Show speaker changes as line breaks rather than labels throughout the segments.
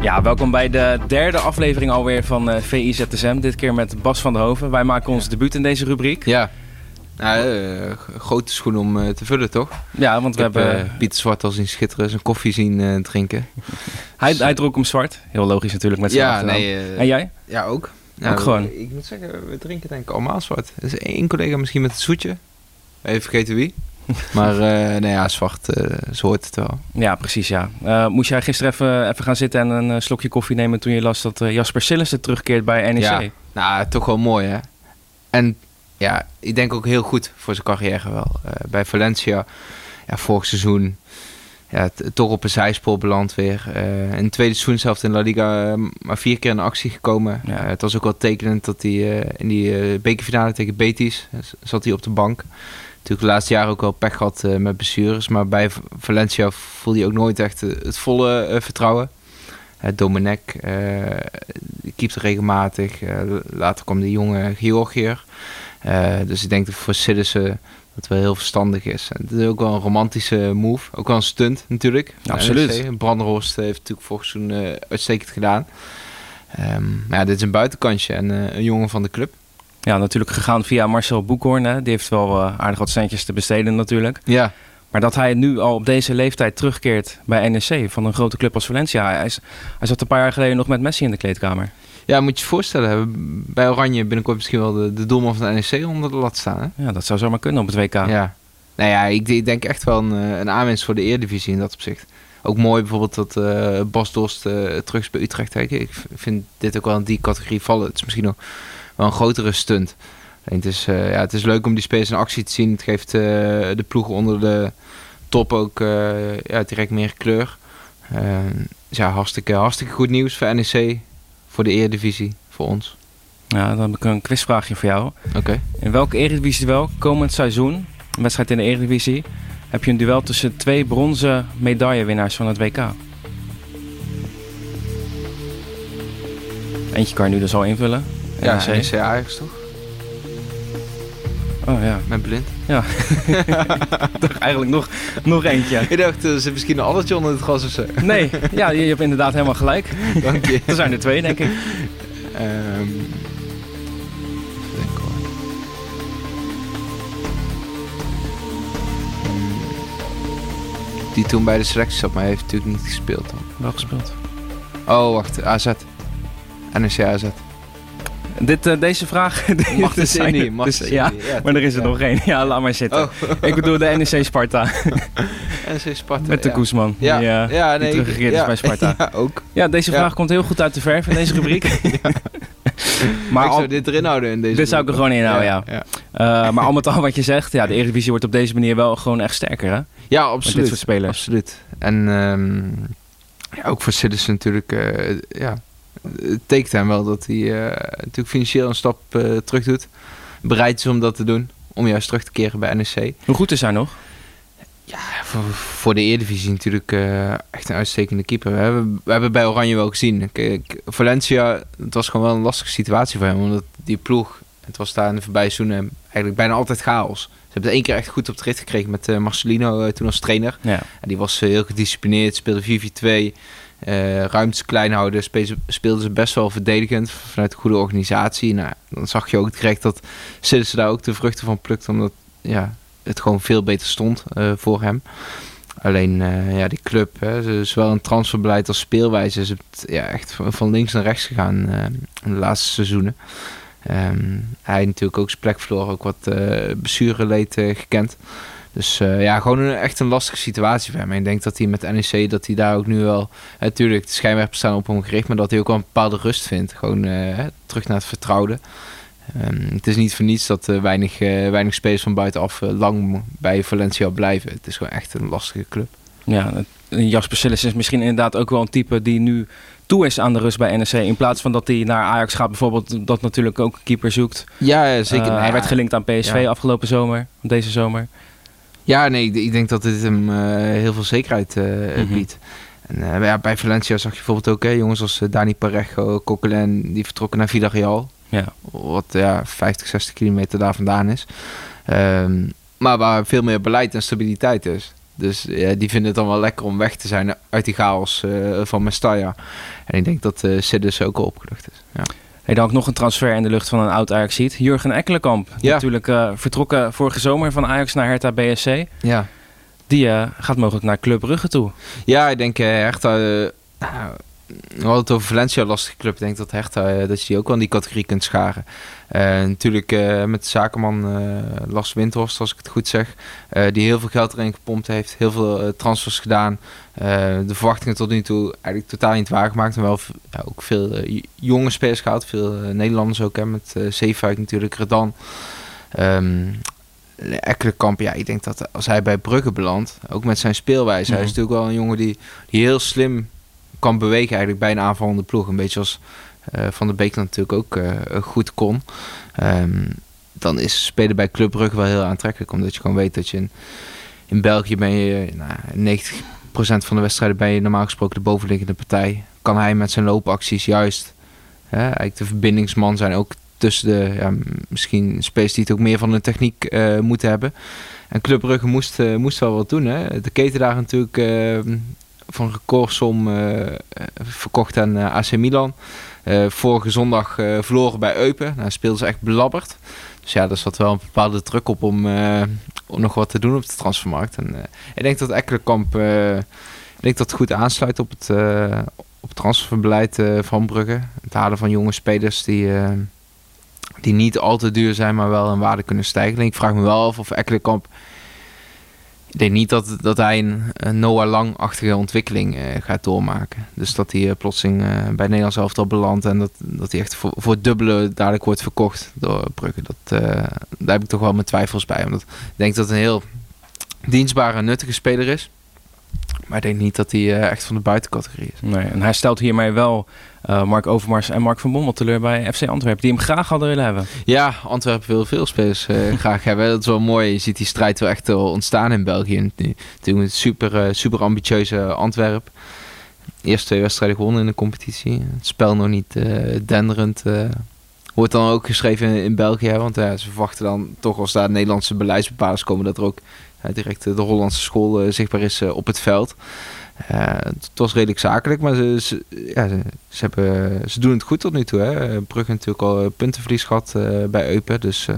Ja, welkom bij de derde aflevering alweer van uh, eh, VIZSM. Dit keer met Bas van der Hoven. Wij maken ons debuut in deze rubriek.
Ja, nou, uh, grote schoen om uh, te vullen, toch?
Ja, want we
heb,
hebben...
Pieter Zwart al zien schitteren, zijn koffie zien drinken.
hij, hij dronk hem zwart. Heel logisch natuurlijk met zijn
Ja, nee.
en jij?
Ja, ook.
ook nou, gewoon?
Ik moet zeggen, we drinken denk ik allemaal zwart. Er is één collega misschien met het zoetje. Even vergeten wie. maar uh, nee, ja, zwart, uh, zo hoort het wel.
Ja, precies, ja. Uh, moest jij gisteren even, even gaan zitten en een slokje koffie nemen toen je las dat Jasper Sillissen terugkeert bij NEC?
Ja, nou, toch wel mooi, hè. En ja, ik denk ook heel goed voor zijn carrière wel. bij Valencia, ja, vorig seizoen, ja, toch op een zijspoor beland weer. in het tweede seizoen zelf in La Liga maar vier keer in actie gekomen. Ja. het was ook wel tekenend dat hij in die bekerfinale tegen Betis zat hij op de bank natuurlijk de laatste jaren ook wel pech gehad uh, met blessures. Maar bij Valencia voelde hij ook nooit echt uh, het volle uh, vertrouwen. Domenech keept regelmatig. later kwam de jonge Georgiër. dus ik denk dat voor Citizen dat wel heel verstandig is. En het is ook wel een romantische move. Ook wel een stunt natuurlijk.
Ja, absoluut.
Brandhorst heeft natuurlijk vorig seizoen uitstekend gedaan. Um, maar ja, dit is een buitenkantje en een jongen van de club.
Ja, natuurlijk gegaan via Marcel Boekhoorn. Hè. Die heeft wel uh, aardig wat centjes te besteden natuurlijk.
Ja.
Maar dat hij nu al op deze leeftijd terugkeert bij NEC van een grote club als Valencia. Hij, is, hij zat een paar jaar geleden nog met Messi in de kleedkamer.
Ja, moet je je voorstellen. Bij Oranje binnenkort misschien wel de, de doelman van de NEC onder de lat staan. Hè?
Ja, dat zou zomaar kunnen op het WK.
Ja. Nou ja, ik, ik denk echt wel een, eh, een aanwinst voor de Eredivisie in dat opzicht. Ook mooi bijvoorbeeld dat uh, Bas Dost uh, terug is bij Utrecht. Ik vind dit ook wel in die categorie vallen. Het is misschien nog wel een grotere stunt. het, is, uh, ja, het is leuk om die spelers in actie te zien. Het geeft uh, de ploeg onder de top ook uh, ja, direct meer kleur. ja, hartstikke, hartstikke goed nieuws voor NEC, voor de Eredivisie, voor ons.
Ja, dan heb ik een quizvraagje voor jou.
Oké.
In welke Eredivisie wel komend seizoen, een wedstrijd in de Eredivisie, heb je een duel tussen twee bronzen medaillewinnaars van het WK? Eentje kan je nu dus al invullen.
Ja, NEC Ajax toch?
Oh ja.
Met blind.
Ja. toch eigenlijk nog, nog eentje.
Ik dacht, er zit misschien een allertje onder het gas of zo.
nee, ja, je, hebt inderdaad helemaal gelijk.
Dank je.
er zijn er twee, denk ik.
Um, Die toen bij de selectie zat, maar heeft natuurlijk niet gespeeld dan.
Wel gespeeld.
Oh, wacht. AZ. NEC AZ.
Dit, uh, deze vraag...
Mag het zijn niet. Mag
dus, ja, ja, maar er is er nog één. Ja, laat maar zitten. Oh. Ik bedoel de NEC Sparta.
NEC Sparta,
Met de. Koesman.
Ja,
die, uh,
ja, nee,
teruggekeerd is bij Sparta.
Ja, ook.
Ja, deze vraag komt heel goed uit de verf in deze rubriek.
maar ik zou dit erin houden in deze
Dit zou ik er gewoon in houden, ja. Uh, maar al met al wat je zegt, ja, de Eredivisie wordt op deze manier wel gewoon echt sterker, hè?
Ja, absoluut. Met
dit soort spelers.
Absoluut. En um, ja, ook voor Citizen natuurlijk, ja het tekent hem wel dat hij uh, natuurlijk financieel een stap uh, terug doet. Bereid is om dat te doen. Om juist terug te keren bij NEC.
Hoe goed is hij nog?
Ja, voor, voor de Eredivisie natuurlijk uh, echt een uitstekende keeper. We hebben, we hebben bij Oranje wel gezien. Kijk, Valencia, het was gewoon wel een lastige situatie voor hem. Omdat die ploeg, het was daar in de voorbije seizoenen eigenlijk bijna altijd chaos. Ze hebben het één keer echt goed op de rit gekregen met Marcelino toen als trainer.
Ja.
En die was heel gedisciplineerd, speelde 4-4-2. Uh, ruimtes klein houden, speelden ze best wel verdedigend vanuit een goede organisatie. Nou, dan zag je ook direct dat Citizen daar ook de vruchten van plukt, omdat ja, het gewoon veel beter stond uh, voor hem. Alleen uh, ja, die club, hè, zowel een transferbeleid als speelwijze, is het ja, echt van links naar rechts gegaan in de laatste seizoenen. Um, hij natuurlijk ook zijn plek verloren, ook wat blessure leed gekend. Dus uh, ja, gewoon een, echt een lastige situatie voor hem. En ik denk dat hij met NEC, dat hij daar ook nu wel... Natuurlijk, de schijnwerpers staan op hem gericht... maar dat hij ook wel een bepaalde rust vindt. Gewoon uh, terug naar het vertrouwde. Um, het is niet voor niets dat uh, weinig, weinig spelers van buitenaf lang bij Valencia blijven. Het is gewoon echt een lastige club.
Ja, Jasper Sillis is misschien inderdaad ook wel een type die nu toe is aan de rust bij NEC. In plaats van dat hij naar Ajax gaat bijvoorbeeld, dat natuurlijk ook een keeper zoekt.
Ja, zeker.
hij werd gelinkt aan PSV afgelopen zomer, deze zomer.
Ja, nee, ik denk dat dit hem uh, heel veel zekerheid mm -hmm. biedt. En, uh, ja, bij Valencia zag je bijvoorbeeld ook hè, jongens als Dani Parejo, Coquelin, die vertrokken naar Villarreal.
Ja.
Wat ja, 50, 60 kilometer daar vandaan is. Um, maar waar veel meer beleid en stabiliteit is. Dus ja, die vinden het dan wel lekker om weg te zijn uit die chaos uh, van Mestalla. En ik denk dat uh, ook al opgelucht is. Ja.
Hey, dan ook nog een transfer in de lucht van een oud ajax -ziet. Jurgen Ekkelenkamp, ja. natuurlijk uh, vertrokken vorige zomer van Ajax naar Hertha BSC.
Ja.
Die uh, gaat mogelijk naar Club Brugge toe.
Ja, ik denk Hertha... We hadden het over Valencia, lastige club. Ik denk dat Hertha, dat je die ook wel in die categorie kunt scharen. Uh, natuurlijk uh, met de zakenman uh, Lars Windhorst, als ik het goed zeg. die heel veel geld erin gepompt heeft. Heel veel transfers gedaan. de verwachtingen tot nu toe eigenlijk totaal niet waargemaakt. En wel ja, ook veel jonge spelers gehaald. Veel Nederlanders ook. Hè, met uh, Zeefuik natuurlijk, Redan. Um, Ekkelenkamp, ja, ik denk dat als hij bij Brugge belandt, ook met zijn speelwijze, hij is mhm. natuurlijk wel een jongen die, die heel slim kan bewegen eigenlijk bij een aanvallende ploeg. Een beetje als uh, Van der Beek natuurlijk ook uh, goed kon. Um, dan is spelen bij Club Brugge wel heel aantrekkelijk. Omdat je gewoon weet dat je in, België ben je nou, 90% van de wedstrijden ben je normaal gesproken de bovenliggende partij. Kan hij met zijn loopacties juist eigenlijk de verbindingsman zijn ook tussen de ja, misschien spelers die het ook meer van de techniek uh, moeten hebben. En Club Brugge moest, moest wel wat doen. Hè. De keten daar natuurlijk uh, van recordsom verkocht aan AC Milan. Uh, vorige zondag uh, verloren bij Eupen. Nou, speelden ze echt belabberd. Dus ja, er zat wel een bepaalde druk op om, uh, om nog wat te doen op de transfermarkt. En ik denk dat Ekkelenkamp ik dat goed aansluit op het, op het transferbeleid van Brugge. Het halen van jonge spelers die, die niet al te duur zijn, maar wel in waarde kunnen stijgen. En ik vraag me wel af of Ekkelenkamp ik denk niet dat, dat hij een, Noah Lang-achtige ontwikkeling uh, gaat doormaken. Dus dat hij uh, plotseling uh, bij Nederlands elftal belandt en dat, dat hij echt voor, voor dubbele dadelijk wordt verkocht door Brugge. Dat, daar heb ik toch wel mijn twijfels bij. Omdat ik denk dat het een heel dienstbare en nuttige speler is. Maar ik denk niet dat hij echt van de buitencategorie is.
Nee, en hij stelt hiermee wel uh, Mark Overmars en Mark van Bommel teleur bij FC Antwerpen. Die hem graag hadden willen hebben.
Ja, Antwerpen wil veel spelers uh, graag hebben. Dat is wel mooi. Je ziet die strijd wel echt ontstaan in België. Toen een super, uh, super ambitieuze Antwerp. Eerste twee wedstrijden gewonnen in de competitie. Het spel nog niet denderend. Wordt dan ook geschreven in, in België. Want ze verwachten dan toch als daar Nederlandse beleidsbepalers komen... dat er ook direct de Hollandse school zichtbaar is op het veld. Het was redelijk zakelijk, maar ze, ze, ja, ze, ze, hebben, ze doen het goed tot nu toe. Hè. Brugge natuurlijk al puntenverlies gehad bij Eupen. Dus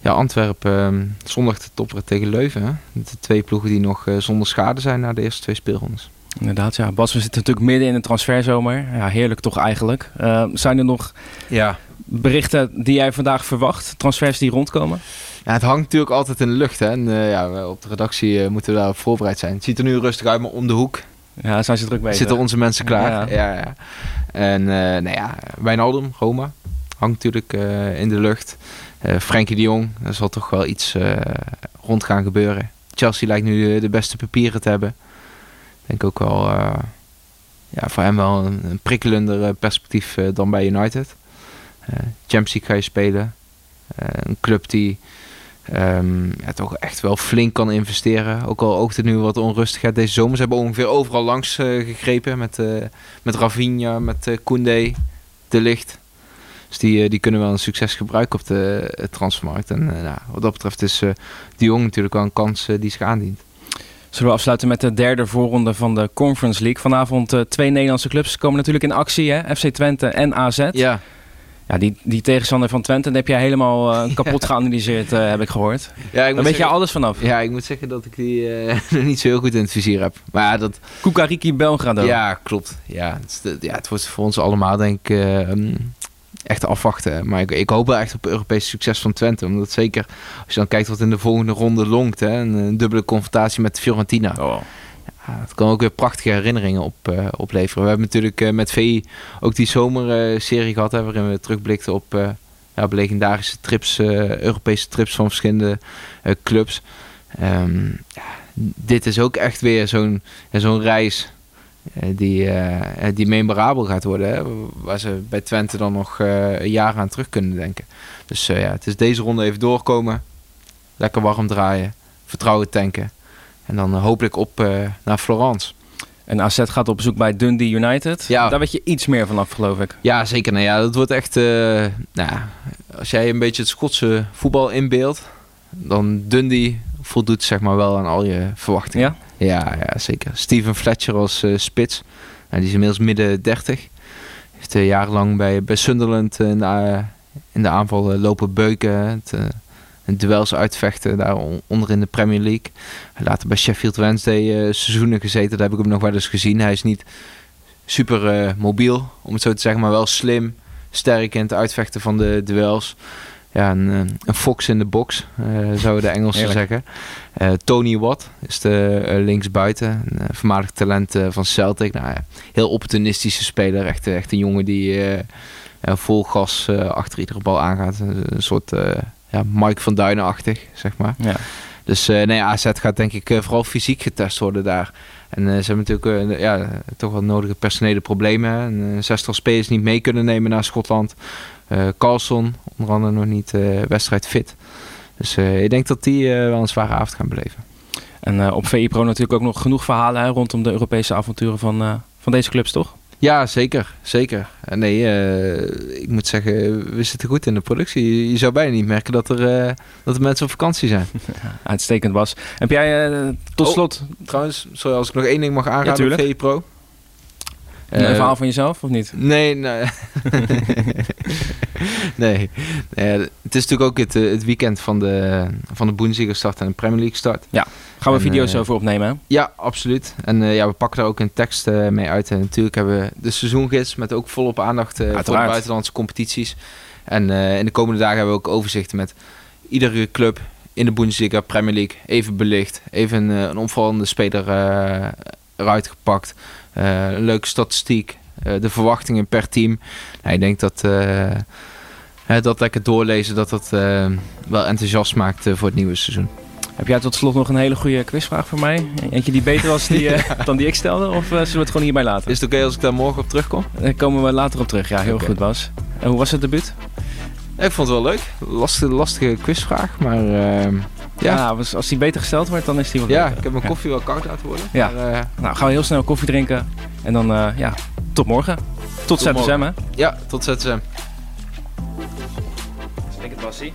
ja, Antwerpen ehm, zondag te topperen tegen Leuven. Hè. De twee ploegen die nog zonder schade zijn na de eerste twee speelrondes.
Inderdaad, ja. Bas, we zitten natuurlijk midden in de transferzomer. Ja, heerlijk toch eigenlijk. zijn er nog ja. berichten die jij vandaag verwacht? Transfers die rondkomen?
Ja, het hangt natuurlijk altijd in de lucht. Hè? En uh, ja, op de redactie uh, moeten we daarop voorbereid zijn. Het ziet er nu rustig uit, maar om de hoek
ja, zijn ze druk bezig.
Zitten onze mensen klaar. Ja, ja. ja, En uh, nou ja, Wijnaldum, Roma, hangt natuurlijk in de lucht. Frenkie de Jong, er zal toch wel iets rond gaan gebeuren. Chelsea lijkt nu de beste papieren te hebben. Ik denk ook wel ja, voor hem wel een, een prikkelender perspectief dan bij United. Champions League ga je spelen. een club die Um, ja, toch echt wel flink kan investeren. Ook al oogt het nu wat onrustigheid deze zomer. Ze hebben ongeveer overal langs uh, gegrepen. Met, uh, met Ravinha, met uh, Koundé, De Licht. Dus die, die kunnen wel een succes gebruiken op de transfermarkt. En nou, wat dat betreft is die Jong natuurlijk wel een kans die zich aandient.
Zullen we afsluiten met de derde voorronde van de Conference League. Vanavond twee Nederlandse clubs komen natuurlijk in actie. Hè? FC Twente en AZ.
Ja.
Ja, die, die tegenstander van Twente, heb jij helemaal uh, kapot geanalyseerd, uh, heb ik gehoord. Ja, ik Daar weet je alles vanaf.
Ja, ik moet zeggen dat ik die uh, niet zo heel goed in het vizier heb. Maar dat...
Kukariki Belgrado.
Ja, klopt. Ja het, ja, het wordt voor ons allemaal denk ik um, echt afwachten. Maar ik, ik hoop wel echt op Europese succes van Twente. Omdat zeker, als je dan kijkt wat in de volgende ronde longt, hè, een, dubbele confrontatie met Fiorentina. Oh het kan ook weer prachtige herinneringen op, uh, opleveren. We hebben natuurlijk uh, met VI ook die zomerserie gehad, waarin we terugblikten op, uh, ja, op legendarische trips, Europese trips van verschillende clubs. Um, ja, dit is ook echt weer zo'n zo'n reis die, die memorabel gaat worden. Waar ze bij Twente dan nog jaar aan terug kunnen denken. Dus ja, het is deze ronde even doorkomen. Lekker warm draaien. Vertrouwen tanken. En dan eh, hopelijk op eh, naar Florence.
En AZ gaat op bezoek bij Dundee United. Ja. Daar weet je iets meer vanaf, geloof ik.
Ja, zeker. Nou ja, dat wordt echt... Uh, nou, als jij een beetje het Schotse voetbal inbeeldt... dan Dundee voldoet zeg maar wel aan al je verwachtingen.
Ja?
Ja, ja zeker. Steven Fletcher als uh, spits. die is inmiddels midden 30. Heeft uh, jarenlang bij, bij Sunderland in, de, in de aanval lopen beuken. Het, duels uitvechten daar onder in de Premier League. Later bij Sheffield Wednesday seizoenen gezeten. Daar heb ik hem nog wel eens gezien. Hij is niet super mobiel, om het zo te zeggen, maar wel slim sterk in het uitvechten van de duels. Ja, een, eh, een fox in de box, uh, zouden de Engelsen zeggen. Tony Watt is de linksbuiten, een voormalig talent van Celtic. Nou, ja, heel opportunistische speler, echt, echt een jongen die vol gas achter iedere bal aangaat. Een soort ja, Mike van Duinen-achtig, zeg maar. Ja. Dus nee, AZ gaat denk ik vooral fysiek getest worden daar. En ze hebben natuurlijk ja, toch wel nodige personele problemen. Een zestal spelers niet mee kunnen nemen naar Schotland. Carlson, onder andere nog niet wedstrijd fit. Dus ik denk dat die wel een zware avond gaan beleven.
En op VI Pro natuurlijk ook nog genoeg verhalen hè, rondom de Europese avonturen van, van deze clubs, toch?
Ja, zeker. Zeker. Nee, ik moet zeggen, we zitten goed in de productie. Je, zou bijna niet merken dat er, dat er mensen op vakantie zijn.
uitstekend was. Heb jij tot
oh,
slot...
Trouwens, sorry, als ik nog één ding mag aanraden ja, VI Pro.
Een verhaal van jezelf, of niet?
Nee, nee. nee. nee. Het is natuurlijk ook het, het weekend van de, van de Bundesliga start en de Premier League start.
Ja, gaan we en, video's uh, over opnemen?
Ja, absoluut. En uh, ja, we pakken daar ook een tekst mee uit. En natuurlijk hebben we de seizoengids met ook volop aandacht voor de buitenlandse competities. En in de komende dagen hebben we ook overzichten met iedere club in de Bundesliga, Premier League, even belicht. Even een opvallende speler eruit gepakt. Eh, een leuke statistiek. Eh, de verwachtingen per team. Nou, ik denk dat eh, dat lekker doorlezen, dat dat wel enthousiast maakt voor het nieuwe seizoen.
Heb jij tot slot nog een hele goede quizvraag voor mij? Eentje die beter was die, dan die ik stelde? Of zullen we het gewoon hierbij laten?
Is het oké als ik daar morgen op terugkom?
Daar komen we later op terug. Ja, heel goed Bas. En hoe was het debuut?
Ik vond het wel leuk. Lastige, lastige quizvraag, maar uh, ja.
ja. als die beter gesteld wordt, dan is die wel
Ja, ik heb mijn koffie wel koud laten worden.
Ja. Maar, uh, nou, gaan we heel snel koffie drinken. En dan, uh, ja, tot morgen. Tot, tot ZSM, hè?
Ja, tot ZSM.
Ik het was, zie.